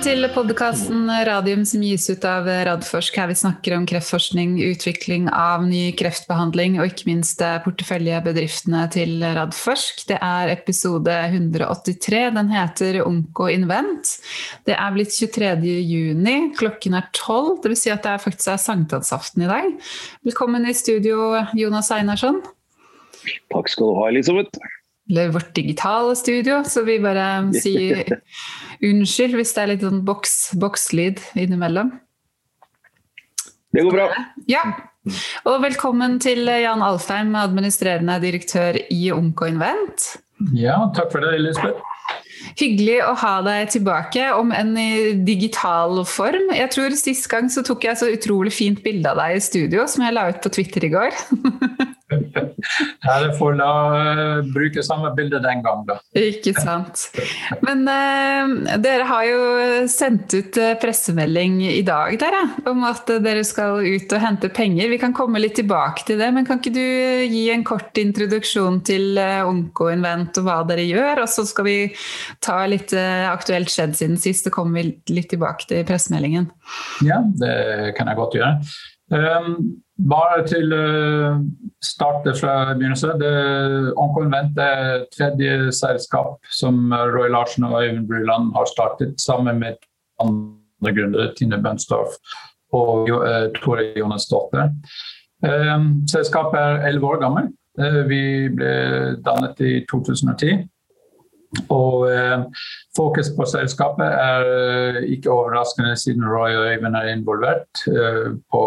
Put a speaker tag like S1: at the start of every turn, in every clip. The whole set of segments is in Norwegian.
S1: Velkommen til podkasten Radium som gis ut av Radforsk. Her vi snakker om kreftforskning, utvikling av ny kreftbehandling og ikke minst porteføljebedriftene til Radforsk. Det er episode 183. Den heter Onko Invent. Det er blitt 23. juni. Klokken er 12. Det vil si at det faktisk er sankthansaften i dag. Velkommen i studio, Jonas Einarsson.
S2: Takk skal du ha, Elisabeth
S1: eller vårt digitale studio, så vi bare sier unnskyld hvis det er litt sånn boks, bokslyd innimellom.
S2: Det går bra.
S1: Ja. Og velkommen til Jan Alfheim, administrerende direktør i Onko Invent.
S3: Ja, takk for det, Elisabeth.
S1: Hyggelig å ha deg tilbake, om en i digital form. Jeg tror Sist gang så tok jeg så utrolig fint bilde av deg i studio, som jeg la ut på Twitter i går.
S3: Jeg får la uh, bruke samme bilde den gang, da.
S1: Ikke sant. Men uh, dere har jo sendt ut uh, pressemelding i dag dere, om at dere skal ut og hente penger. Vi kan komme litt tilbake til det, men kan ikke du gi en kort introduksjon til Onko Invent og hva dere gjør? Og så skal vi ta litt aktuelt skjedd siden sist, og kommer vi litt tilbake til pressemeldingen.
S3: Ja, det kan jeg godt gjøre. Um, bare til å uh, starte fra begynnelsen. Onkonvent er tredje selskap som Roy Larsen og Øyvind Bruland har startet sammen med andre gründere, Tine Bønsdorf og uh, Tore Jonas-dotter. Um, selskapet er elleve år gammelt. Vi ble dannet i 2010. Og eh, Fokus på selskapet er eh, ikke overraskende siden Roy og Øyvind er involvert eh, på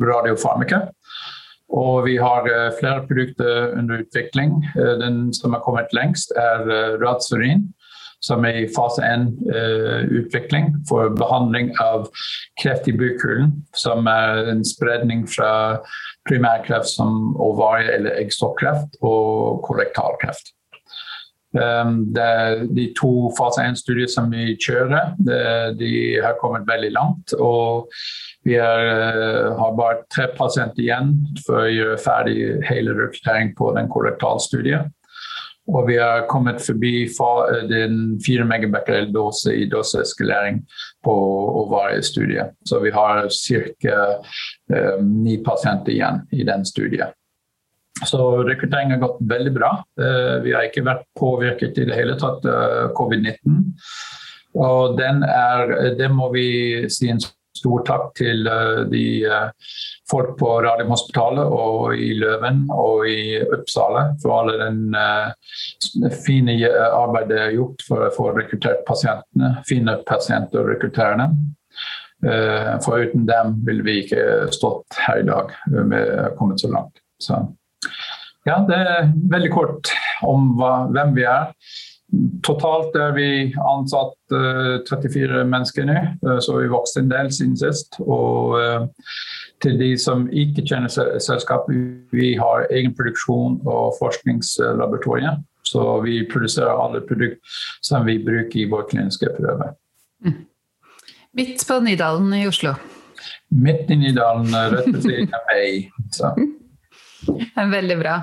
S3: radiofarmika. Og vi har eh, flere produkter under utvikling. Eh, den som har kommet lengst, er eh, Radsurin, som er i fase 1-utvikling for behandling av kreft i bukhulen, som er en spredning fra primærkreft som ovarie- eller eggstokkreft og korrektalkreft. Ehm, det, de to fase 1-studier som vi kjører, de har kommet veldig langt. Og vi er, eh, har bare tre pasienter igjen for å gjøre ferdig hele rekrutteringen på den korrektalstudien. Og vi har kommet forbi den 4 megabecquerel-dose i doseeskalering på ovariestudiet. Så vi har ca. Um, ni pasienter igjen i den studien. Så rekrutteringen har gått veldig bra. Eh, vi har ikke vært påvirket i det hele tatt av covid-19. Og den er, det må vi si en stor takk til eh, de eh, folk på Radiumhospitalet og i Løven og i Uppsala for alle den fine arbeidet gjort for å få rekruttert pasientene. Fine pasienter og rekrutterende. For uten dem ville vi ikke stått her i dag. Vi har kommet så langt. Så. Ja, det er veldig kort om hva, hvem vi er. Totalt er vi ansatt uh, eh, 34 mennesker nå, uh, så vi vokst en del siden sist. Og uh, til de som ikke kjenner selskapet, vi har egen produksjon og forskningslaboratorium. Så vi produserer alle produkter som vi bruker i vår kliniske prøve. Mm.
S1: Midt på Nydalen i Oslo?
S3: Midt i Nydalen, rett ved siden av meg.
S1: Veldig bra.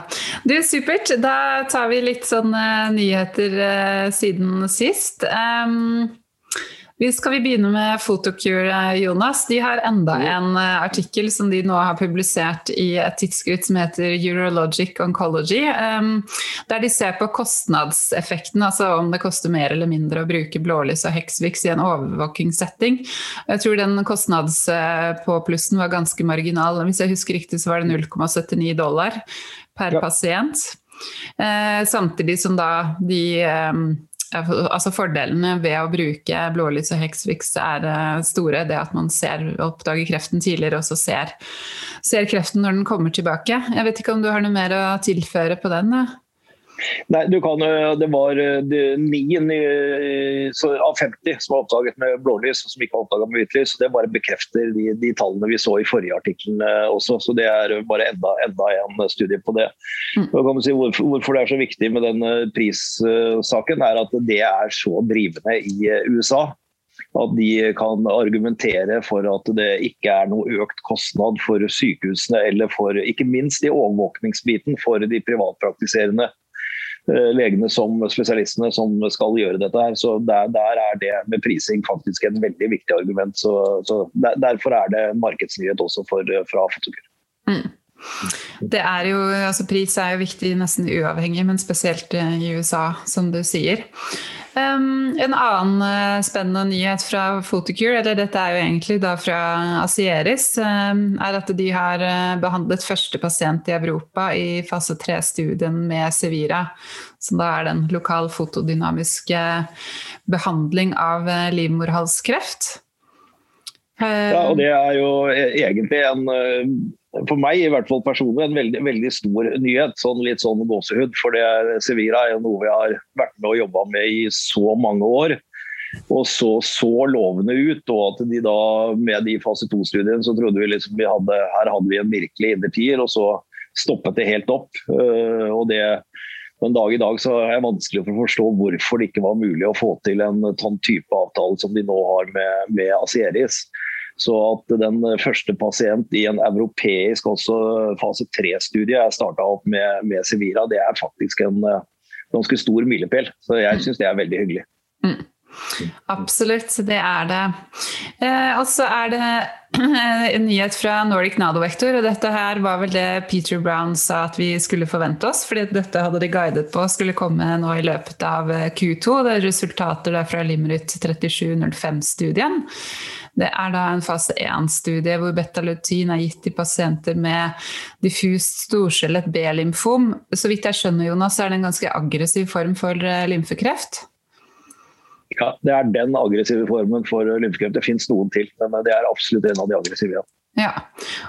S1: Du, Supert. Da tar vi litt sånne nyheter uh, siden sist. Um, vi skal vi begynne med Photocure, Jonas. De har enda en eh, artikkel som de nå har publisert i et tidsskritt som heter Urologic Oncology, um, der de ser på kostnadseffekten, altså om det koster mer eller mindre å bruke blålys og Hexvix i en overvåkingssetting. Jeg tror den kostnadspåplussen var ganske marginal. Hvis jeg husker riktig, så var det 0,79 dollar per ja. pasient. Eh, samtidig som da de eh, altså Fordelene ved å bruke blålys og hexfix er eh, store. Det at man ser, oppdager kreften tidligere og så ser, ser, kreften når den kommer tilbake. Jeg vet ikke om du har noe mer å tilføre på den?
S2: Nei, du kan, Det var eh, ni av 50 som var oppdaget med blålys, som ikke var oppdaget med hvitlys. Det bare bekrefter de, de, tallene vi så i forrige artikkel eh, også. så Det er bare enda, enda en studie på det. Mm. Si hvorfor, hvorfor, det er så viktig med den eh, prissaken, er at det er så drivende i USA at de kan argumentere for at det ikke er noe økt kostnad for sykehusene eller for ikke minst i overvåkningsbiten for de privatpraktiserende legene som spesialistene som skal gjøre dette. her, så der, der, er det med prising faktisk et veldig viktig argument. så, så der, Derfor er det markedsnyhet også for, fra Fotokur. Mm.
S1: Det er jo, altså Pris er jo viktig nesten uavhengig, men spesielt i USA, som du sier. Um, en annen uh, spennende nyhet fra Photocure, eller dette er jo egentlig da fra Asieris, um, er at de har uh, behandlet første pasient i Europa i fase 3-studien med Sevira. Som da er den lokal fotodynamiske behandling av livmorhalskreft.
S2: Ja, og det er jo e-, egentlig en for meg i hvert fall personlig en veldig, veldig stor nyhet. sånn Litt sånn gåsehud. For det, Sevira er noe vi har vært med og jobba med i så mange år. Og så så lovende ut. Og at de da med de fase to-studiene så trodde vi liksom vi hadde her hadde vi en virkelig innertier, og så stoppet det helt opp. Uh, og det en dag i dag så er det vanskelig å forstå hvorfor det ikke var mulig å få til en sånn type avtale som de nå har med, med Asieris. Så at den første pasient i en europeisk fase tre-studie er starta opp med, med Sevira, det er faktisk en eh, ganske stor milepæl. Så jeg syns det er veldig hyggelig. Mm.
S1: Absolutt, det er det. Eh, og så er det en nyhet fra Nordic Nadovektor, og dette her var vel det Peter Brown sa at vi skulle forvente oss, fordi dette hadde de guidet på skulle komme nå i løpet av eh, Q2. Det er resultater fra Limerut 3705-studien. Det er da en fase 1-studie hvor betalutin er gitt til pasienter med diffust storcellet B-lymfom. Så vidt jeg skjønner, Jonas, er det en ganske aggressiv form for eh, lymfekreft?
S2: Ja, det er den aggressive formen for lymfekreft. Det finnes noen til, men det er absolutt en av de aggressive. ja.
S1: Ja,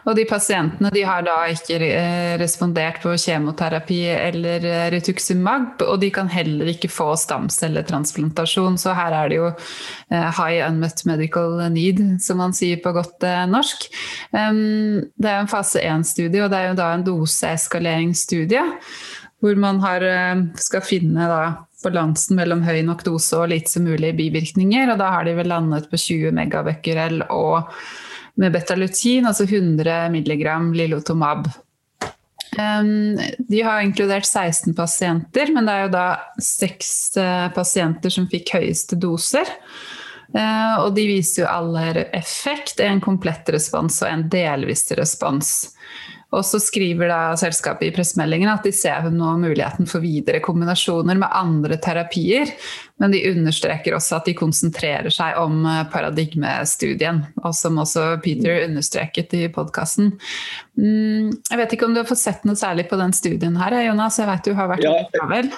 S1: og de pasientene de har da ikke eh, respondert på kjemoterapi eller eh, retuximab, og de kan heller ikke få stamcelletransplantasjon, så her er det jo eh, high unmet medical need, som man sier på godt norsk. Det er en fase 1-studie, og det er jo da en doseeskaleringsstudie, hvor man har, skal finne da balansen mellom høy nok dose og lite som mulig bivirkninger, og da har de vel landet på 20 megabecquerel og med betalutin, altså 100 mg lilotomab. De har inkludert 16 pasienter, men det er jo da seks eh, pasienter som fikk høyeste doser. Eh, og de viser jo alle effekt, en komplett respons og en delvis respons. Og så skriver da selskapet i pressemeldingen at de ser nå muligheten for videre kombinasjoner med andre terapier, men de understreker også at de konsentrerer seg om eh, paradigmestudien, og som også Peter understreket i podkasten. Mm, jeg vet ikke om du har fått sett noe særlig på den studien her, Jonas? Jeg vet du har vært ja, travel?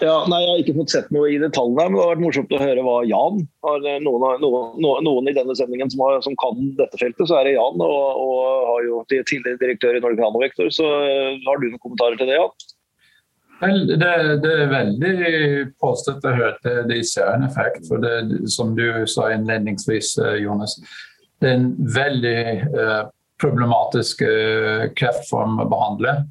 S2: Ja, nei, Jeg har ikke fått sett noe i detaljene, men det har vært morsomt å høre hva Jan har. Eh, noen, noen, noen i denne sendingen som, har, som, kan dette feltet, så er det Jan. Og, og har jo tidligere direktør i Norge Nanovektor. Så eh, har du noen kommentarer til det, Jan?
S3: Vel, det, det, er veldig positivt å høre til de ser en effekt. For det, som du sa innledningsvis, eh, Jonas, det er en veldig eh, problematisk eh, kreftform å behandle.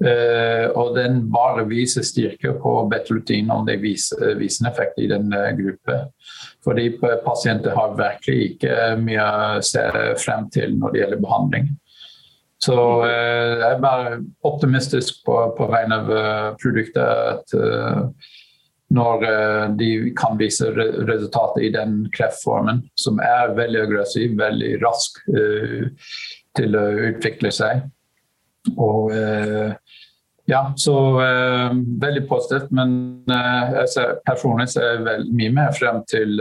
S3: Uh, og den bare viser styrke på betalutin om det viser, viser en effekt i den uh, gruppen. Fordi pasienter har virkelig ikke mye å se frem til når det gjelder behandling. Så uh, jeg er bare optimistisk på, på vegne av produktet. at når de kan vise resultatet i den kreftformen, som er veldig aggressiv, veldig rask til å utvikle seg. Og eh, ja, så eh, veldig positivt. Men eh, personlig ser jeg vel mye mer frem til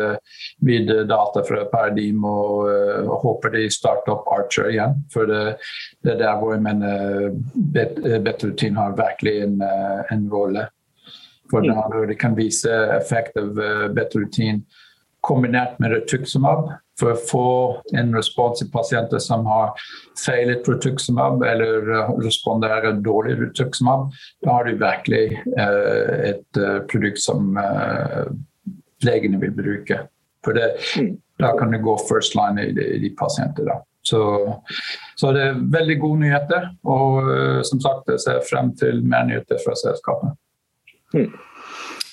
S3: videre data fra Paradigm og, og, håper de starter opp Archer igjen. For det, det er der hvor jeg mener bet, har virkelig en, en rolle. For når de kan vise effekt av Betrutin kombinert med Rituximab for å få en respons i pasienter som har feilet Rituximab eller eh, responderer dårlig Rituximab. Da har du virkelig uh, et uh, produkt som legene vil bruke. For det, mm. Da kan du gå first line i de, de pasienter. Så, så, det er veldig gode nyheter. Og som sagt, jeg ser frem til mer nyheter fra selskapet.
S1: Mm.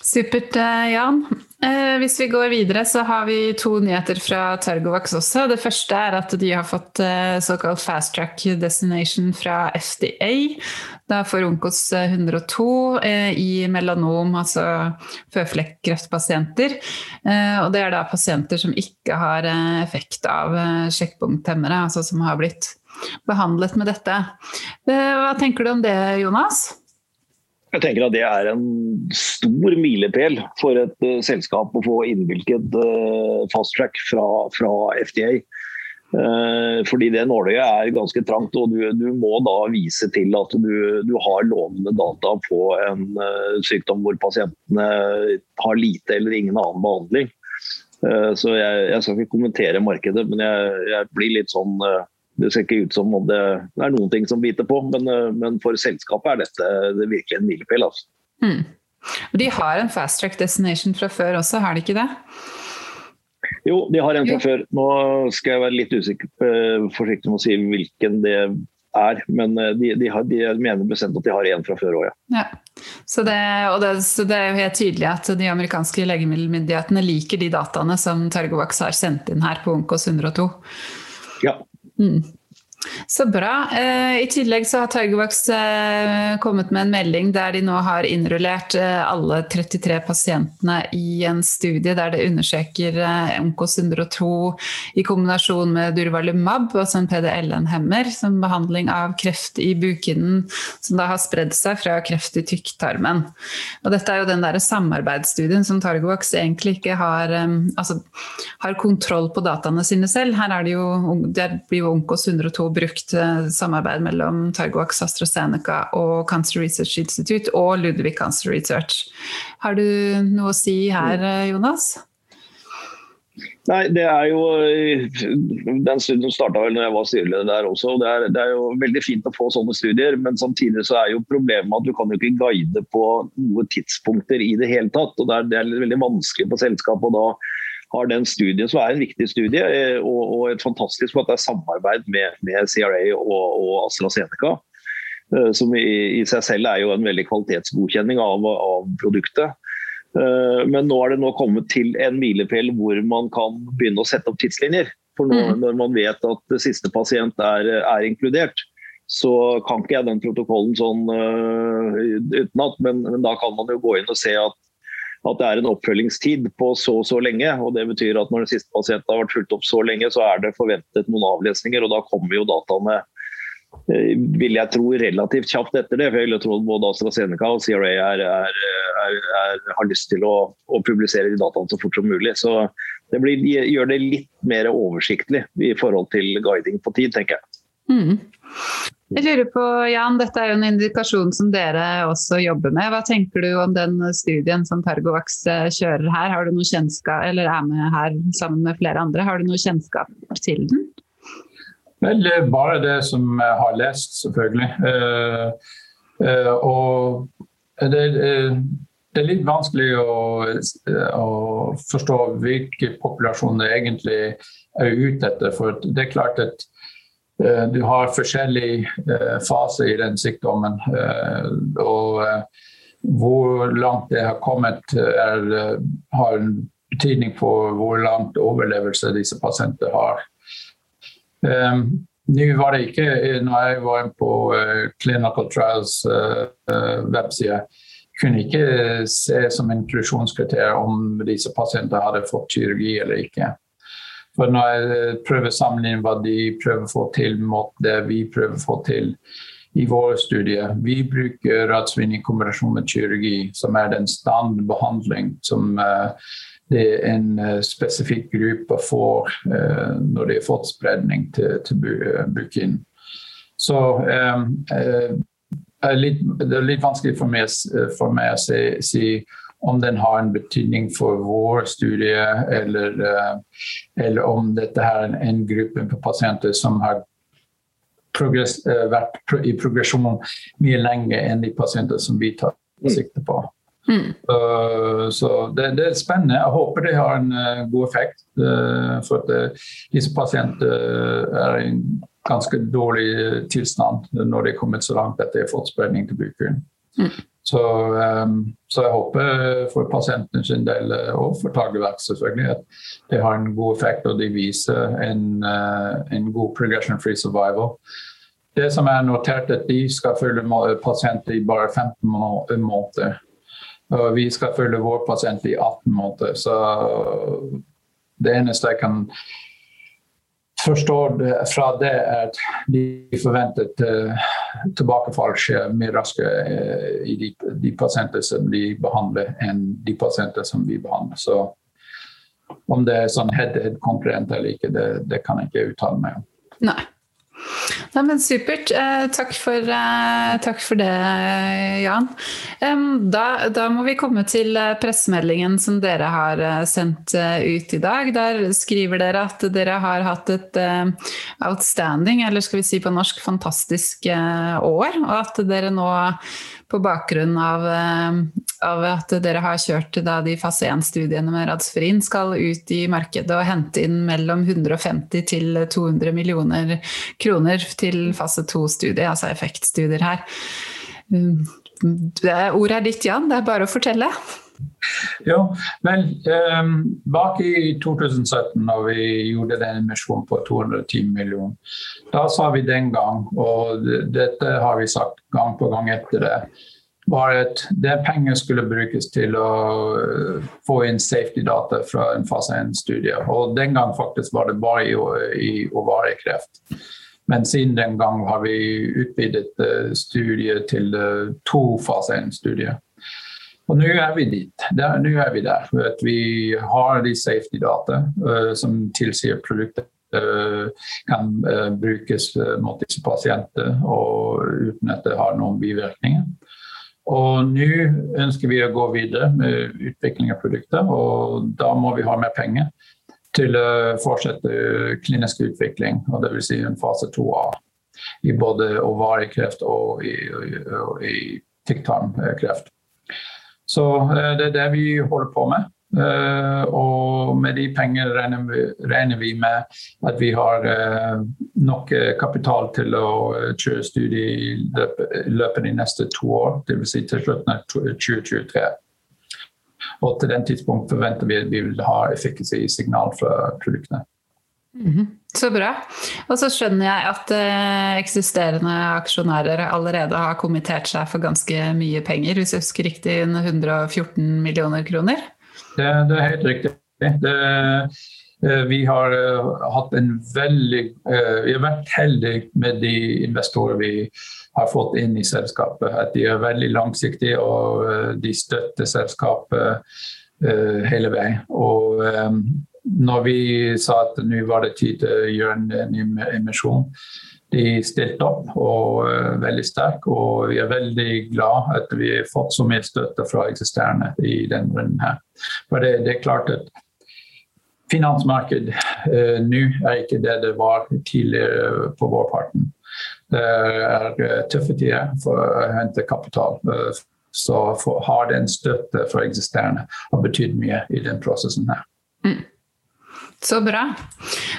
S1: Supert, eh, Jan. Eh, hvis vi går videre, så har vi to nyheter fra Targovax også. Det første er at de har fått eh, såkalt fast track destination fra FDA. Da for Onkos 102 eh, i melanom, altså føflekkreftpasienter. Og det er da pasienter som ikke har effekt av sjekkpunkthemmere, altså som har blitt behandlet med dette. Hva tenker du om det, Jonas?
S2: Jeg tenker at Det er en stor milepæl for et uh, selskap å få innvilget uh, fast track fra, fra FDA. Uh, fordi det nåløyet er ganske trangt, og du, du, må da vise til at du, du har lovende data på en uh, sykdom hvor pasientene har lite eller ingen annen behandling. Uh, så jeg, jeg, skal ikke kommentere markedet, men jeg, jeg blir litt sånn det ser ikke ut som om det, er noen ting som biter på, men, eh, men for selskapet er dette det virkelig en milepæl. Altså.
S1: Mm. De har en fast track destination fra før også, har de ikke det?
S2: Jo, de har en fra jo. før. Nå skal jeg være litt usikker, eh, forsiktig med å si hvilken det er, men eh, de, de, har, de mener bestemt at de har en fra før òg, ja.
S1: ja. Så det, det, så det, er jo helt tydelig at de amerikanske legemiddelmyndighetene liker de dataene som Targovax har sendt inn her på Onkos 102.
S2: Ja,
S1: Mm. Så bra. Eh, I tillegg så har Targovax eh, kommet med en melding der de nå har innrullert eh, alle 33 pasientene i en studie der det undersøker Onkos 102 i kombinasjon med Durvalumab, altså en PDLN-hemmer, som behandling av kreft i bukhinnen som da har spredd seg fra kreft i tykktarmen. Og dette er jo den derre samarbeidsstudien som Targovax egentlig ikke har, altså, har kontroll på dataene sine selv. Her er det jo, det blir jo Onkos 102 brukt eh, samarbeid mellom Targovax AstraZeneca og Cancer Research Institute og Ludvig Cancer Research. Har du noe å si her, eh, Jonas?
S2: Nei, det er jo eh, Den studien starta vel når jeg var styreleder der også. og det er, det er, jo veldig fint å få sånne studier, men samtidig så er jo problemet at du kan jo ikke guide på noen tidspunkter i det hele tatt. og Det er, det er veldig vanskelig på selskapet. å da har den studien, som er en viktig studie, eh, og, og et fantastisk at det er samarbeid med, med CRA og, og AstraZeneca. Eh, som i, i, seg selv er jo en veldig kvalitetsgodkjenning av, av produktet. Eh, men nå er det nå kommet til en milepæl hvor man kan begynne å sette opp tidslinjer. For nå, mm. når man vet at siste pasient er, er, inkludert, så kan ikke jeg den protokollen sånn uh, utenat. Men, men, da kan man jo gå inn og se at at det er en oppfølgingstid på så og så lenge. og Det betyr at når den siste pasienten har vært fulgt opp så lenge, så er det forventet noen avlesninger. og Da kommer jo dataene eh, vil jeg tro relativt kjapt etter det. for jeg vil tro at Både AstraZeneca og CRA er, er, er, har lyst til å, å, publisere de dataene så fort som mulig. så Det blir, gjør det litt mer oversiktlig i forhold til guiding på tid, tenker jeg. Mm.
S1: Jeg lurer på, Jan, Dette er jo en indikasjon som dere også jobber med. Hva tenker du om den studien som Targovax eh, kjører her? Har du noe kjennskap, eller er med her sammen med flere andre? Har du noe kjennskap til den?
S3: Vel, bare det som jeg har lest, selvfølgelig. Uh, uh, og det, uh, det, er litt vanskelig å, å forstå hvilken populasjon det egentlig er ute etter. For det er klart at du har forskjellige fase faser i den sykdommen. Eh, og hvor langt det har kommet, er, har en betydning for hvor langt overlevelse disse pasientene har. Nå var det ikke, når jeg var på Clinical Trials webside, kunne ikke se som inklusjonskriterium om disse pasientene hadde fått kirurgi eller ikke. For når jeg prøver å sammenligne hva de prøver å få til mot det vi prøver å få til i våre studier Vi bruker radsvinn i kombinasjon med kirurgi, som er den standardbehandling som uh, det er en uh, spesifikk gruppe får når de har fått spredning til, til buken. Så um, det er litt vanskelig for meg, for meg å si, si om den har en betydning for vår studie, eller, eh, eller om dette er en gruppe på pasienter som har progress, eh, vært i progresjon mye lenger enn de pasienter som vi tar mm. sikte på. Mm. Uh, så det, det, er spennende. Jeg håper det har en uh, god effekt. Uh, for at disse pasientene er i en ganske dårlig tilstand når de er kommet så langt at de har fått spredning til bukhulen. Mm. Så, så, jeg håper for pasienten sin del, og for Tageverk selvfølgelig, at det har en god effekt og de viser en, en god progression free survival. Det som er notert, at de skal følge pasienter i bare 15 måneder. Og vi skal følge vår pasient i 18 måneder. Så det eneste jeg kan forstå fra det, at de forventet uh, tilbakefall skjer mer raskt uh, i de, de, pasienter som de behandler, enn de pasienter som vi behandler. Så om det er sånn head-head-konkurrent eller ikke, det, det, kan jeg ikke uttale meg om.
S1: Nei. Nei, men Supert. Eh, takk, for, eh, takk, for, det, Jan. Da, da, må vi komme til eh, pressemeldingen som dere har eh, sendt eh, ut i dag. Der skriver dere at dere har hatt et eh, outstanding, eller skal vi si på norsk fantastisk år, og at dere nå på bakgrunn av, av, at dere har kjørt da, de fase 1-studiene med Radsferin, skal ut i markedet og hente inn mellom 150 til 200 millioner kroner til fase 2-studiet, altså effektstudier her. Mm, ordet er ditt, Jan. Det er bare å fortelle.
S3: Jo, vel, um, bak i 2017, da vi gjorde den emisjonen på 210 millioner, da sa vi den gang, og dette har vi sagt gang på gang etter det, var at det penger skulle brukes til å uh, få inn safety-data fra en fase 1-studie. Og den gang faktisk var det bare i, i ovariekreft. Men siden den gang har vi utvidet uh, studiet til uh, to fase 1-studier. Og nå er vi dit. Nå er vi der. at vi har de safety-data uh, som tilsier produktet uh, kan uh, brukes mot disse pasienter og uten at det har noen bivirkninger. Og nå ønsker vi å gå videre med utvikling av produkter, og da må vi ha mer penger til å fortsette klinisk utvikling, og dvs. Si en fase 2A i både ovariekreft og i, i, i tykktarmkreft. Så eh, det er det vi holder på med. Uh, og med de pengene regner, vi med at vi har uh, nok kapital til å kjøre studiet i løpet, av de neste to år, dvs. Si til slutten av 2023. Og til den tidspunkt forventer vi at vi vil ha effektivitetssignal fra produktene.
S1: Mm -hmm. Så bra. Og så skjønner jeg at eh, eksisterende aksjonærer allerede har kommentert seg for ganske mye penger, hvis jeg husker riktig 114 millioner kroner?
S3: Det, det er helt riktig. Det, eh, vi har uh, hatt en veldig Vi har vært heldige med de investorer vi har fått inn i selskapet. At de er veldig langsiktige og de støtter selskapet hele veien. Og når vi sa at nå var det tid til å gjøre en ny emisjon, de stilte opp og uh, veldig sterk. Og vi er veldig glad at vi har fått så mye støtte fra eksisterende i denne runden her. For det, det, er klart at finansmarkedet uh, nå er ikke det det var tidligere på vår parten. Det er uh, tøffe tider for å hente kapital. så for, har den støtte fra eksisterende har betydd mye i den prosessen her. Mm.
S1: Så bra.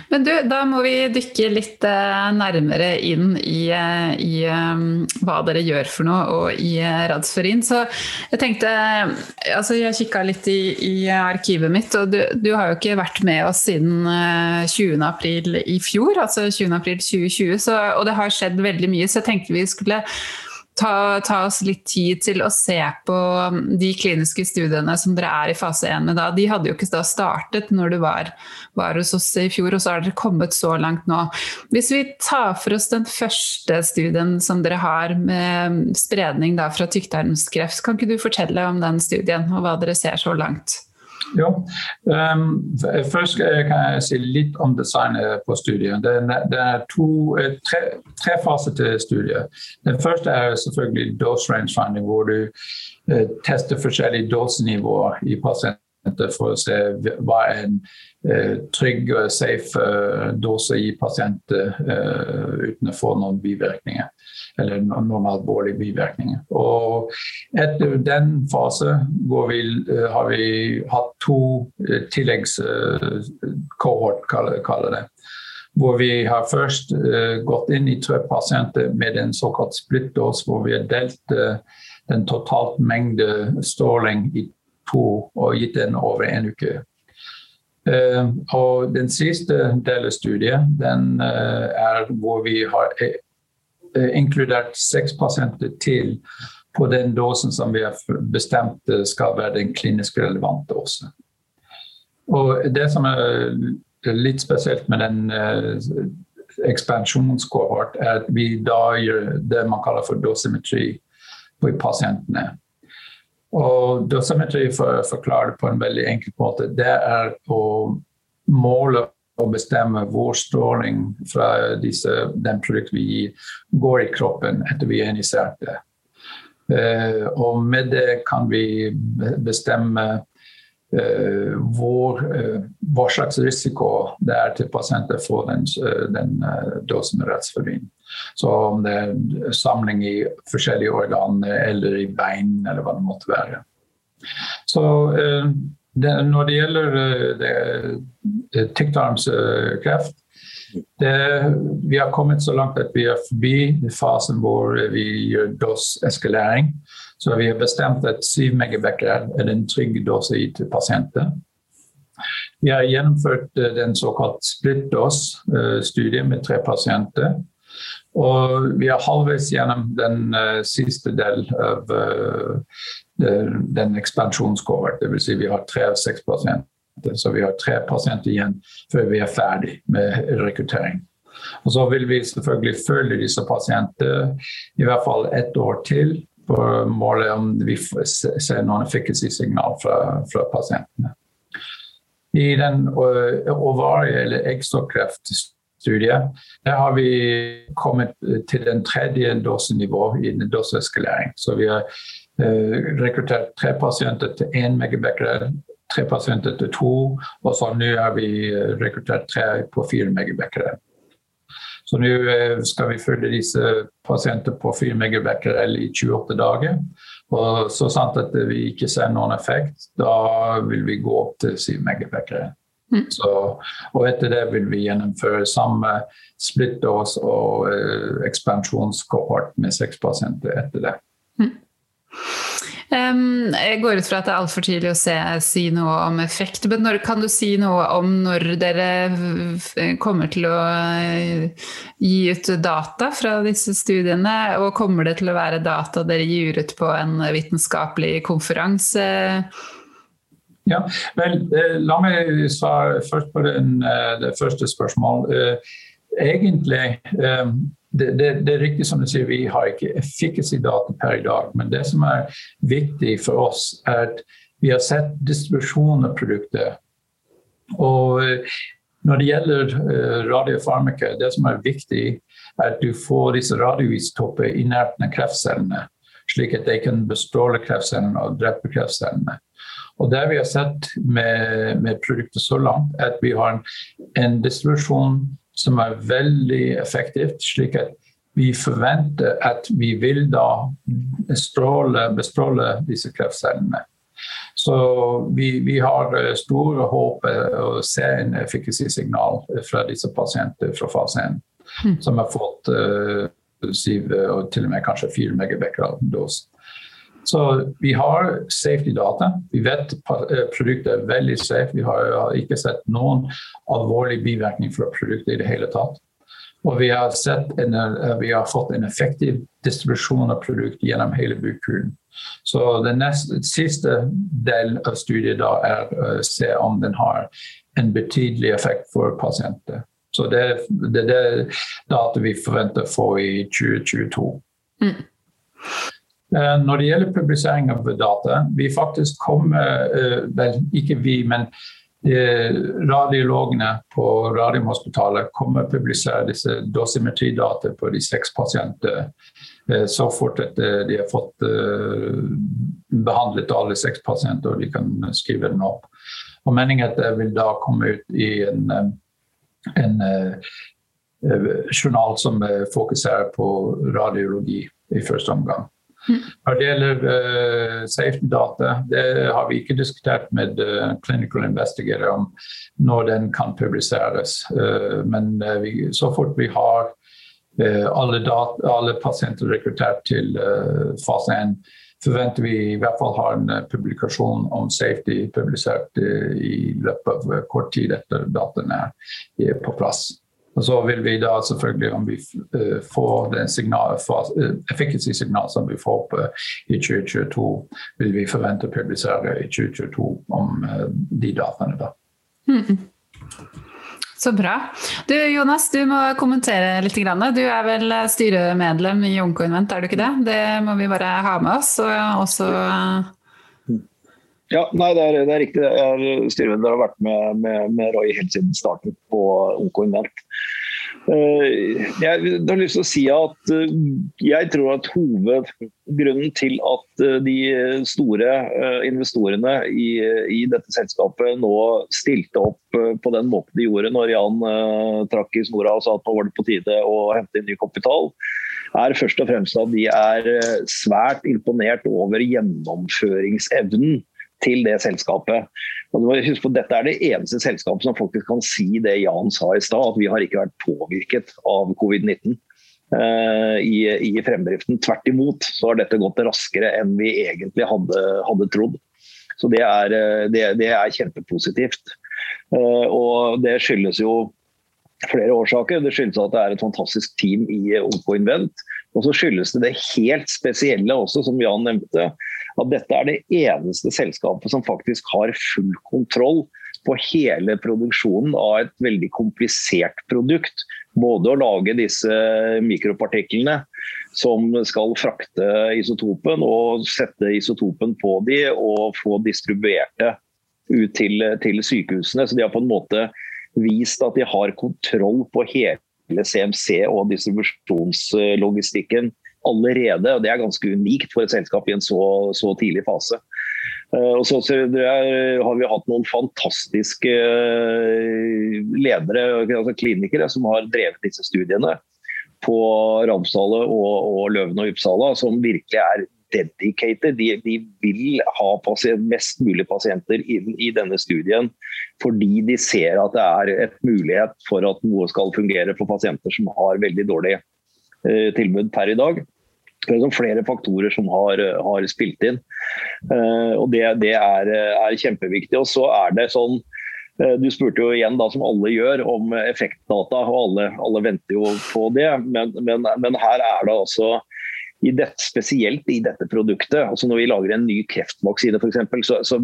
S1: Men du, da må vi dykke litt eh, nærmere inn i, eh, i um, hva dere gjør for noe, og i Radsforin. Så jeg tenkte Altså, jeg kikka litt i, i, arkivet mitt, og du, du, har jo ikke vært med oss siden 20. april i fjor, altså 20. april 2020, så, og det har skjedd veldig mye, så jeg tenkte vi skulle ta, ta, oss litt tid til å se på um, de kliniske studiene som dere er i fase 1 med da. De hadde jo ikke da startet når du var, var, hos oss i fjor, og så har dere kommet så langt nå. Hvis vi tar for oss den første studien som dere har med spredning da fra tykktarmskreft, kan ikke du fortelle om den studien og hva dere ser så langt?
S3: Jo. Um, først kan jeg si litt om designet på studiet. Det, er to, eh, tre, tre, faser til studiet. Den første er selvfølgelig dose range finding, hvor du uh, tester forskjellige dosenivåer i pasienter for å se hva er en eh, trygg og safe eh, dose i pasienter uten å få noen bivirkninger eller noen alvorlige bivirkninger. Og etter den fase vi, eh, har vi hatt to eh, tilleggskohort, kaller det. Hvor vi har først gått inn i tre pasienter med en såkalt splittdose, hvor vi har delt den totalt mengde stråling i to og gitt den over en uke. Uh, og den siste delen av studiet den uh, er hvor vi har uh, inkludert seks pasienter til på den dosen som vi har bestemt skal være den klinisk relevante dose. Og det som er litt spesielt med den ekspansjonskohort, er at vi da gjør det man kaller for dosimetri på pasientene. Og dosimetri, for å forklare det på en veldig enkel måte, det er å måle og bestemme hvor stråling fra disse, den produktet vi gir, går i kroppen etter vi er injisert det. Uh, og med det kan vi bestemme uh, hvor, uh, hva slags risiko det er til pasienter for den, den dosen rettsforbinding. Så om det er samling i forskjellige organer eller i bein eller hva det måtte være. Så eh, det, når det gjelder eh, det, det tykktarmskreft det, vi har kommet så langt at vi er forbi fasen hvor vi gjør doseskalering. Så vi har bestemt at 7 megabecquerel er en trygg dose til pasienter. Vi har gjennomført eh, den såkalt splittdose-studien med tre pasienter. Og vi er halvveis gjennom den uh, siste del av uh, den ekspansjonskohort. Dvs. Si vi har tre av seks pasienter. Så vi har tre pasienter igjen før vi er ferdig med rekruttering. Og Så vil vi selvfølgelig følge disse pasientene i hvert fall ett år til for målet om vi ser noen efficacy-signal fra, fra, pasientene. I den uh, ovarie- eller eggstokkreft studie. Der har vi kommet til den tredje dosenivå i doseskalering. Så vi har uh, rekruttert tre pasienter til én megabecquerel, tre pasienter til to, og så nå har vi uh, rekruttert tre på fire megabecquerel. Så nå uh, skal vi følge disse pasientene på 4 megabecquerel i 28 dager. Og så sant at vi ikke ser noen effekt, da vil vi gå opp til 7 megabecquerel. Mm. Så, og etter det vil vi gjennomføre samme splittås og uh, ekspansjonskohort med seks pasienter etter det. Mm.
S1: Um, jeg går ut fra at det er altfor tidlig å se, si noe om effekt, men når, kan du si noe om når dere kommer til å uh, gi ut data fra disse studiene? Og kommer det til å være data dere gir ut på en vitenskapelig konferanse?
S3: Ja, vel, eh, La meg svare først på den, eh, det første spørsmålet. Eh, egentlig, det, det, det, er riktig som du sier, vi har ikke efficacy-data per i dag. Men det som er viktig for oss, er at vi har sett distribusjon av produktet. Og når det gjelder radiofarmaka, det som er viktig, er at du får disse radioistopper i nærheten av kreftcellene. Slik at de kan bestråle kreftcellene og drepe kreftcellene. Og Det vi har sett med, med produktet så langt, er at vi har en, en distribusjon som er veldig effektivt, slik at vi forventer at vi vil da bestråle, bestråle disse kreftcellene. Så vi, vi, har store håp å se en efficacy-signal fra disse pasientene fra fase 1, mm. som har fått uh, 7 og til og med kanskje fire megabecquerel dose. Så vi har safety-data. Vi vet eh, produktet er veldig safe. Vi har ikke sett noen alvorlig bivirkning fra produktet i det hele tatt. Og vi har, en, eh, vi har fått en effektiv distribusjon av produktet gjennom hele bukhulen. Så den neste, siste del av studiet da er å se om den har en betydelig effekt for pasienter. Så det, det er det data vi forventer å få i 2022. Mm. Eh, når det gjelder publisering av data, vi faktisk kommer eh, Vel, ikke vi, men eh, radiologene på Radiumhospitalet kommer å publisere disse dosimetridata på de seks pasientene så fort at de har fått behandlet alle seks pasienter og de kan skrive den opp. Og Meningen vil da komme ut i en, en journal som fokuserer på radiologi i første omgang. Når det gjelder uh, safety data, det har vi ikke diskutert med uh, clinical investigator om når den kan publiseres. Uh, men vi, så fort vi har alle, data, alle, pasienter rekruttert til fase 1, forventer vi i hvert fall har en publikasjon om safety publisert i løpet av kort tid etter dataene er på plass. Og så vil vi da selvfølgelig, om vi får den signal, efficacy-signal som vi får på i 2022, vil vi forvente å publisere i 2022 om de dataene. da. Mm.
S1: Så bra. Du Jonas, du må kommentere litt. Du er vel styremedlem i Onkoinvent, er du ikke det? Det må vi bare ha med oss. Og også
S2: ja, nei, det er, det er riktig. Jeg er styremedlem har vært med, med, med, Roy helt siden starten på OK Invent. jeg har lyst til å si at eh, jeg tror at hovedgrunnen til at eh, de store investorene i, i, dette selskapet nå stilte opp på den måten de gjorde når Jan trakk i snora og sa at nå var det på tide å hente inn ny kapital, er først og fremst at de er svært imponert over gjennomføringsevnen til det selskapet. Og du må huske på, Dette er det eneste selskapet som faktisk kan si det Jan sa i stad, at vi har ikke vært påvirket av covid-19 uh, i, i, fremdriften. Tvert imot så har dette gått raskere enn vi egentlig hadde, hadde trodd. Så det er, eh, det, det er kjempepositivt. Uh, og det skyldes jo flere årsaker. Det skyldes at det er et fantastisk team i OK Invent. Og så skyldes det det helt spesielle også, som Jan nevnte, at dette er det eneste selskapet som faktisk har full kontroll på hele produksjonen av et veldig komplisert produkt. Både å lage disse mikropartiklene som skal frakte isotopen, og sette isotopen på de og få distribuert det ut til, til sykehusene. Så de har på en måte vist at de har kontroll på hele CMC og distribusjonslogistikken allerede. og Det er ganske unikt for et selskap i en så, så tidlig fase. Eh, og så har vi hatt noen fantastiske eh, ledere, altså klinikere, som har drevet disse studiene på Ramsdale og, og Løven og Uppsala, som virkelig er dedicated. De, de vil ha pasient, mest mulig pasienter inn i denne studien fordi de ser at det er et mulighet for at noe skal fungere for pasienter som har veldig dårlig eh, tilbud per i dag. Det er flere faktorer som har, har spilt inn. Eh, og Det, det er, er, kjempeviktig. Og så er det sånn uh, Du spurte jo igjen, da, som alle gjør, om effektdata. og Alle, alle venter jo på det. Men, men, men her er det altså i det, spesielt i dette produktet. altså Når vi lager en ny kreftvaksine f.eks., så, så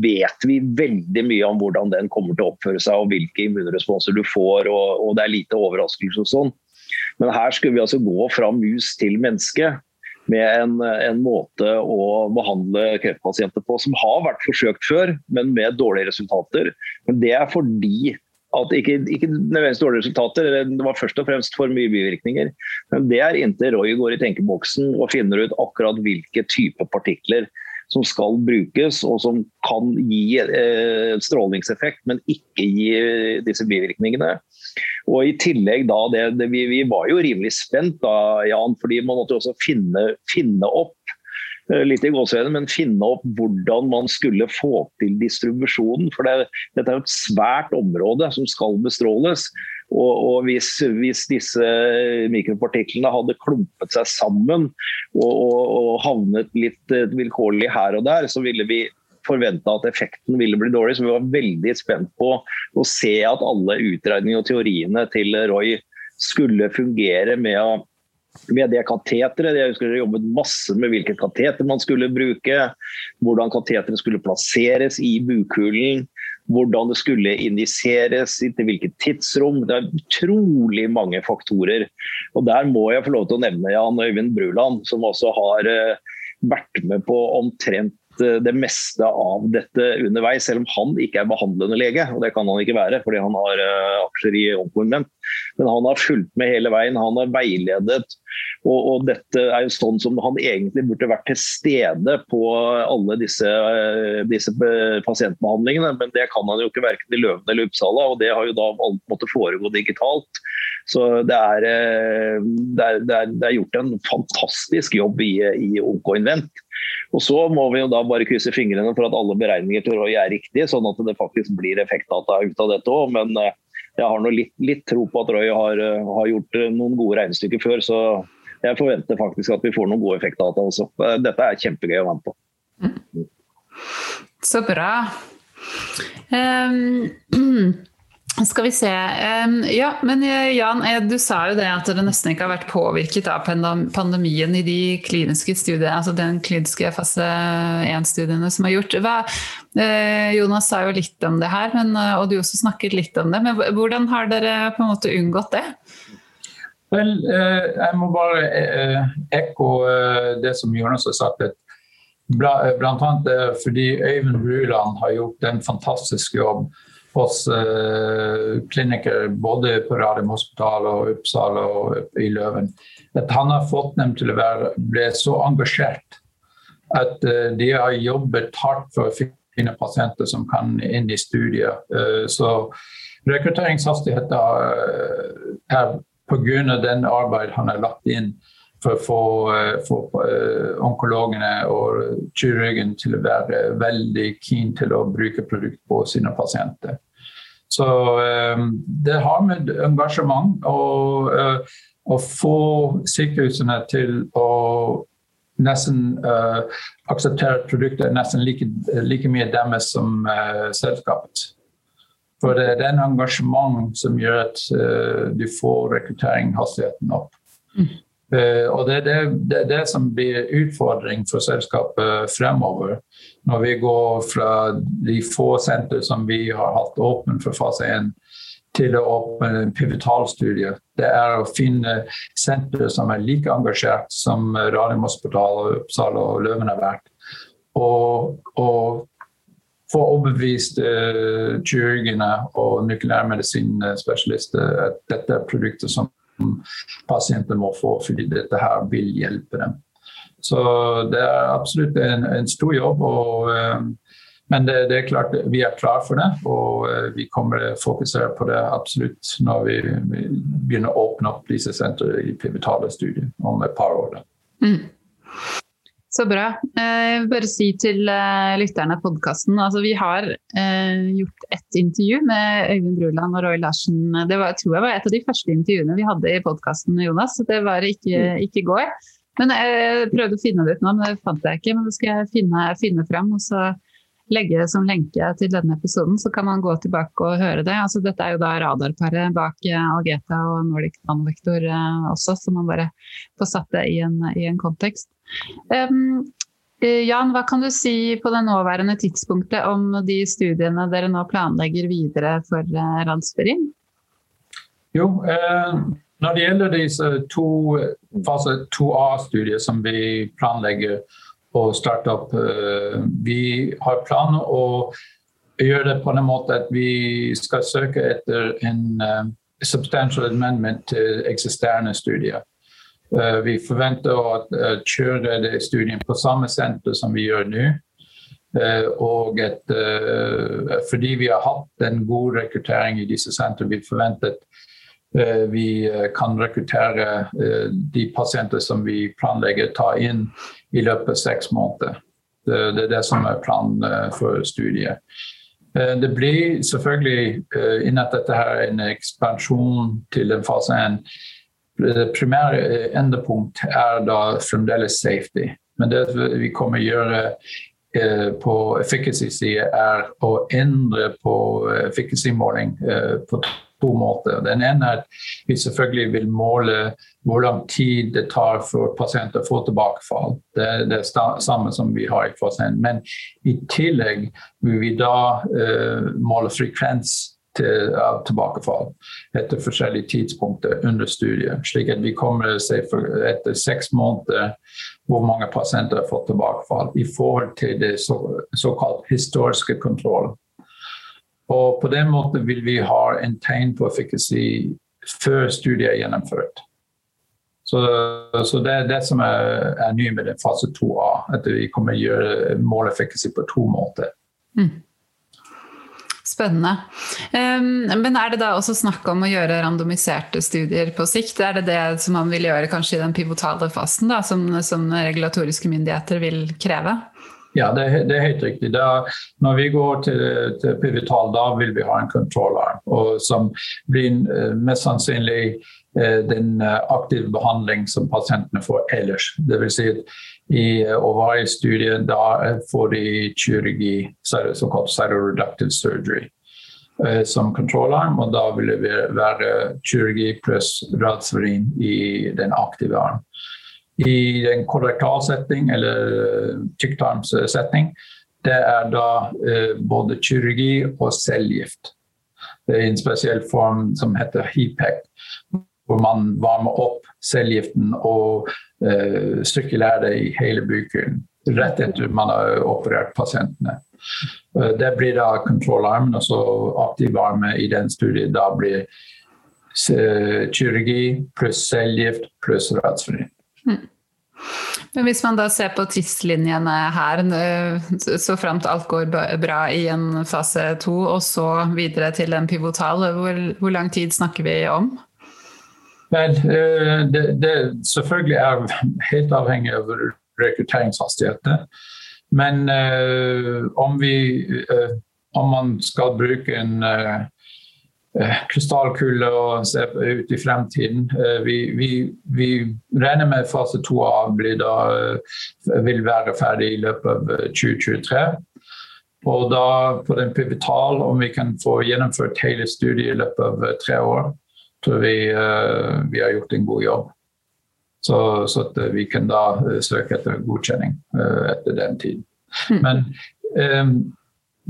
S2: vet vi veldig mye om hvordan den kommer til å oppføre seg og hvilke immunresponser du får. og, og Det er lite overraskelse og sånn. Men her skulle vi altså gå fra mus til menneske med en, en, måte å behandle kreftpasienter på som har vært forsøkt før, men med dårlige resultater. Men det er fordi at ikke, ikke nødvendigvis dårlige resultater, det var først og fremst for mye bivirkninger. Men det er inntil Roy går i tenkeboksen og finner ut akkurat hvilke type partikler som skal brukes, og som kan gi eh, strålingseffekt, men ikke gi disse bivirkningene. Og i tillegg da, det, det, vi, vi, var jo rimelig spent da, Jan, fordi man måtte også finne, finne opp eh, litt i gåsehudene, men finne opp hvordan man skulle få til distribusjonen. For det, dette er jo et svært område som skal bestråles. Og, og hvis, hvis, disse mikropartiklene hadde klumpet seg sammen og, og, og havnet litt eh, vilkårlig her og der, så ville vi forventa at effekten ville bli dårlig. Så vi var veldig spent på å se at alle utregninger og teoriene til Roy skulle fungere med, med det kateteret. Jeg husker dere jobbet masse med hvilket kateter man skulle bruke. Hvordan kateteret skulle plasseres i bukhulen. Hvordan det skulle injiseres, til hvilket tidsrom. Det er utrolig mange faktorer. Og Der må jeg få lov til å nevne Jan Øyvind Bruland, som også har eh, vært med på omtrent det meste av dette underveis, selv om han ikke er behandlende lege. og Det kan han ikke være, fordi han har uh, aksjer i Onkoinvent. Men han har fulgt med hele veien, han har veiledet. Og, og, dette er jo sånn som han egentlig burde vært til stede på alle disse, uh, disse pasientbehandlingene. Men det kan han jo ikke verken i Løven eller Uppsala, og det har jo da alt måttet foregå digitalt. Så det er, det er, det er, det er gjort en fantastisk jobb i, i Onkoinvent. Og Så må vi jo da bare krysse fingrene for at alle beregninger til Roy er riktige, sånn at det faktisk blir effektdata ut av dette òg. Men eh, jeg har litt, litt, tro på at Roy har, eh, har, gjort eh, noen gode regnestykker før, så jeg forventer faktisk at vi får noen gode effektdata også. Dette er kjempegøy å være med på. Mm.
S1: Så bra. Um, Skal vi se. Ja, men eh, Jan, eh, du sa jo det at det nesten ikke har vært påvirket av pandemien i de kliniske studiene, altså den kliniske fase 1-studiene som er gjort. Hva, eh, Jonas sa jo litt om det her, men, og du også snakket litt om det. Men hvordan har dere på en måte unngått det?
S3: Vel, jeg må bare ekko det som Jonas har sagt. Blant annet fordi Øyvind Bruland har gjort en fantastisk jobb hos uh, klinikker både på Radiumhospitalet og Uppsala og i Løven. At han har fått dem til å være, bli så engasjert at uh, de har jobbet hardt for å finne pasienter som kan inn i studiet. Uh, så rekrutteringshastigheten er pga. den arbeidet han har lagt inn for å få, få onkologene og kirurgen til å være veldig keen til å bruke produkt på sine pasienter. Så det har med engasjement å få sykehusene til å nesten akseptere produktet nesten like, like mye deres som selskapet. For det er den engasjement som gjør at du får rekruttering-hastigheten opp. Mm. Uh, og det er det, det, det, som blir utfordring for selskapet fremover. Når vi går fra de få senter som vi har hatt åpne for fase 1, til å åpne en pivotalstudie. Det er å finne sentre som er like engasjert som Radiumhospitalet, Uppsala og Løven har vært. Og, og få overbevist uh, kirurgene og nukleærmedisinspesialister at dette er produkter som pasienter må få, fordi dette her vil hjelpe dem. Så det er absolutt en, en stor jobb. Og, uh, men det, det, er klart vi er klar for det, og uh, vi kommer til å fokusere på det absolutt når vi, vi begynner å åpne opp disse sentrene i pivotale studier om et par år. Mm.
S1: Så bra. Eh, jeg vil bare si til eh, lytterne av podkasten altså vi har eh, gjort ett intervju med Øyvind Bruland og Roy Larsen. Det var, tror jeg var et av de første intervjuene vi hadde i podkasten, Jonas. Så det var ikke, mm. ikke i går. Men jeg prøvde å finne det ut nå, men det fant jeg ikke. Men det skal jeg finne, finne fram og så legge som lenke til denne episoden, så kan man gå tilbake og høre det. Altså, dette er jo da radarparet bak Algeta og Nordic Nanovektor også, så man bare får satt det i en, i en kontekst. Um, Jan, hva kan du si på det nåværende tidspunktet om de studiene dere nå planlegger videre for uh,
S3: Jo, eh, når det gjelder disse to fase 2A-studier som vi planlegger å starte opp, eh, vi har planer å gjøre det på en måte at vi skal søke etter en eh, substantial amendment til eksisterende studier. Eh, vi forventer å eh, kjøre det studien på samme senter som vi gjør nå. Eh, og et, fordi vi har hatt en god rekruttering i disse sentrene, vi forventer at vi kan rekruttere de pasienter som vi planlegger ta inn i løpet av seks måneder. Det, er det som er planen for studiet. Det blir selvfølgelig innen dette her en ekspansjon til en fase 1 det primære endepunkt er da fremdeles safety. Men det vi kommer å gjøre eh, på efficacy-side, er å endre på efficacy-måling eh, på to måter. Den ene er at vi selvfølgelig vil måle hvor lang tid det tar for pasienter å få tilbakefall. Det er det samme som vi har i fase Men i tillegg vil vi da eh, måle frekvens til, av tilbakefall etter forskjellige tidspunkter under studiet. Slik at vi kommer til å se for, etter seks måneder hvor mange pasienter har fått tilbakefall i forhold til det så, såkalt historiske kontroll. Og på den måten vil vi ha en tegn på efficacy før studiet er gjennomført. Så, så, det er det som er, er ny med fase 2A, at vi kommer å gjøre mål på to måter. Mm.
S1: Spennende. Men er det da også snakk om å gjøre randomiserte studier på sikt? Er det det som man vil gjøre kanskje i den pivotale fasen, da, som, som regulatoriske myndigheter vil kreve?
S3: Ja, det, det, er helt riktig. Da, når vi går til, til pivotal, da vil vi ha en kontrollarm som blir uh, mest sannsynlig uh, den uh, aktive behandling som pasientene får ellers. Det vil si at i ovariestudien da får de kirurgi, såkalt cytoreductive surgery, som kontrollarm. Og da vil det være kirurgi pluss radsverin i den aktive arm i en korektalsetting eller tykktarmsetting, det er da eh, både kirurgi og cellegift. Det er en spesiell form som heter HIPEC, hvor man varmer opp cellegiften og eh, sirkulerer i hele bukhulen rett etter man har operert pasientene. Eh, det blir da kontrollarmen, og så aktiv varme i den studien. Da blir eh, kirurgi pluss cellegift pluss rødsfri. Mm.
S1: Men hvis man da ser på tidslinjene her, så framt alt går bra i en fase to, og så videre til en pivotal, hvor, hvor lang tid snakker vi om?
S3: Vel, eh, det, det selvfølgelig er helt avhengig av rekrutteringshastigheter. Men uh, om, vi, uh, om man skal bruke en Eh, krystallkule og se ut i fremtiden. Eh, vi, vi, vi regner med fase 2A da, eh, vil være ferdig i løpet av 2023. Og da på den pivotal, om vi kan få gjennomført hele studiet i løpet av tre år, tror vi vi har gjort en god jobb. Så, så at vi kan da søke etter godkjenning etter den tiden. Hmm. Men um,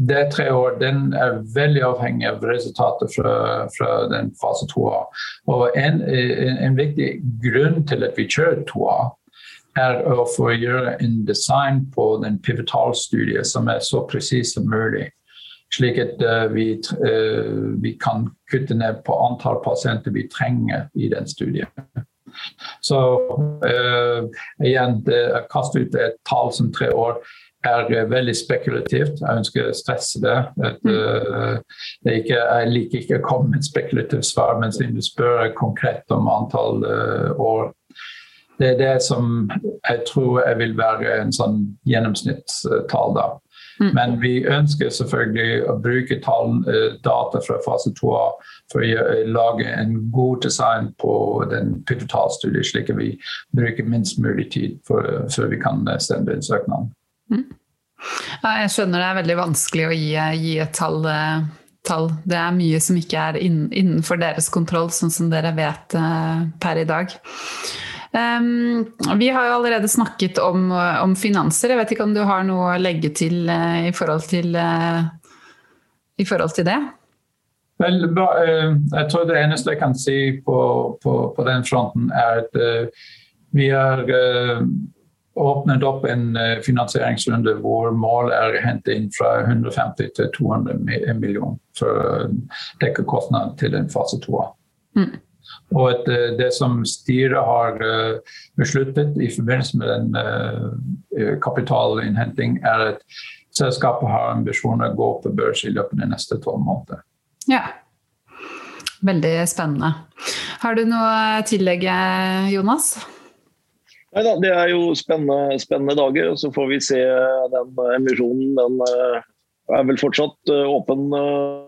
S3: det tre år den er veldig avhengig av resultatet fra, fra den fase 2A. Og en, en, en, viktig grunn til at vi kjører 2A, er å få gjøre en design på den pivotalstudiet som er så presis som mulig. Slik at uh, vi, uh, vi, kan kutte ned på antall pasienter vi trenger i den studien. Så uh, igjen, å kaste ut et tall som tre år er eh, veldig spekulativt. Jeg ønsker å stresse det. At, uh, det ikke, jeg liker ikke å komme med et spekulativt svar, men siden du spør konkret om antall uh, år Det er det som jeg tror jeg vil være en sånn gjennomsnittstall. da. Mm. Men vi ønsker selvfølgelig å bruke tall, data fra fase 2A for å lage en god design på den pivotalstudien, slik at vi bruker minst mulig tid for, før vi kan sende inn søknaden. Mm.
S1: Ja, jeg skjønner det er veldig vanskelig å gi, gi et tall, eh, tall, Det er mye som ikke er innenfor deres kontroll, sånn som dere vet per i dag. Um, vi har jo allerede snakket om, om, finanser. Jeg vet ikke om du har noe å legge til uh, i, forhold til, uh, i forhold til det?
S3: Vel, jeg tror det eneste jeg kan si på, på, på den fronten, er at vi har åpnet opp en eh, finansieringsrunde hvor målet er å hente inn fra 150 til 200 millioner for å dekke kostnadene til en fase 2. Mm. Og at eh, det som styret har eh, besluttet i forbindelse med den kapitalinnhenting, er at selskapet har ambisjoner å gå på børs i løpet av de neste tolv måneder.
S1: Ja. Veldig spennende. Har du noe å tillegge, Jonas?
S2: Nei da, det er jo spennende, spennende, dager. og Så får vi se den emisjonen. Den eh, er vel fortsatt eh, åpen. Eh.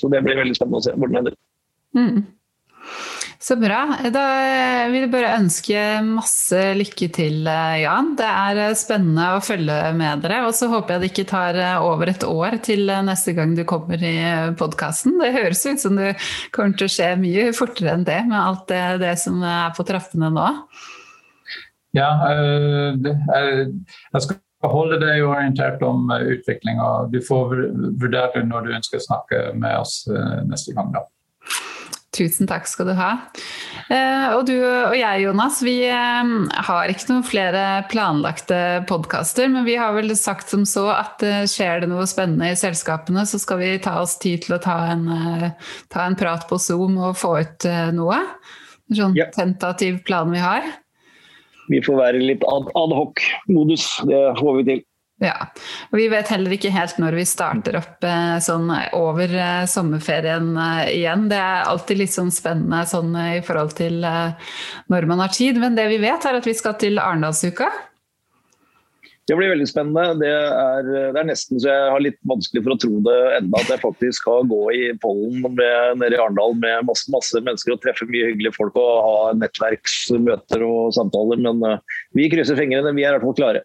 S2: Så det blir veldig spennende å se hvor den ender. Mm.
S1: Så bra. Da vil jeg bare ønske masse lykke til, eh, Jan. Det er eh, spennende å følge med dere. Og så håper jeg det ikke tar eh, over et år til neste gang du kommer i podkasten. Det høres ut som det kommer til å skje mye fortere enn det med alt det, det som er på trappene nå.
S3: Ja, jeg skal holde deg orientert om utviklinga. Du får vurdere når du ønsker å snakke med oss neste gang. da.
S1: Tusen takk skal du ha. Eh, og du og jeg, Jonas, vi eh, har ikke noen flere planlagte podkaster, men vi har vel sagt som så at eh, skjer det noe spennende i selskapene, så skal vi ta oss tid til å ta en, ta en prat på Zoom og få ut noe. En sånn tentativ plan vi har.
S2: Vi får være litt ad, ad hoc-modus. Det får vi til.
S1: Ja, og Vi vet heller ikke helt når vi starter opp eh, sånn over eh, sommerferien eh, igjen. Det er alltid litt sånn spennende sånn i forhold til når man har tid. Men det vi vet, er at vi skal til Arendalsuka.
S2: Det blir veldig spennende. Det er, det er, nesten så jeg har litt vanskelig for å tro det enda at jeg faktisk skal gå i pollen med, nede i Arendal med masse, masse, mennesker og treffe mye hyggelige folk og ha nettverksmøter og samtaler. Men vi krysser fingrene. Vi er i hvert fall klare.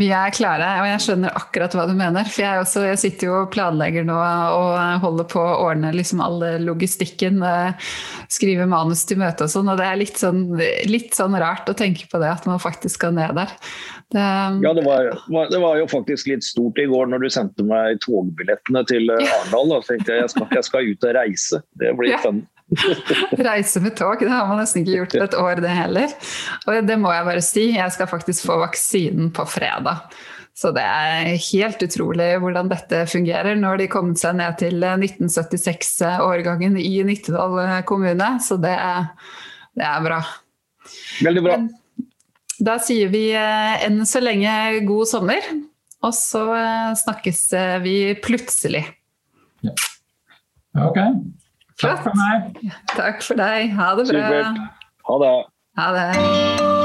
S1: Vi er klare, og jeg skjønner akkurat hva du mener. For jeg, også, jeg sitter jo og planlegger nå og holder på å ordne liksom all logistikken. Eh, skrive manus til møte og sånn. Og det er litt sånn, litt sånn, rart å tenke på det, at man faktisk skal ned der.
S2: Det, ja, det var, det var, jo faktisk litt stort i går når du sendte meg togbillettene til Arendal. Da tenkte jeg jeg skal, jeg skal ut og reise. Det blir spennende.
S1: Reise med tog, det har man nesten ikke gjort på et år, det heller. Og det må jeg bare si, jeg skal faktisk få vaksinen på fredag. Så det er helt utrolig hvordan dette fungerer. Nå har de kommet seg ned til 1976-årgangen i Nittedal kommune, så det er, det er bra.
S2: Veldig bra.
S1: Da sier vi eh, enn så lenge god sommer, og så eh, snakkes eh, vi plutselig.
S3: Ja. Ok. Takk for meg.
S1: Takk for deg. Ha det bra.
S2: Supert. Ha det.
S1: Ha det.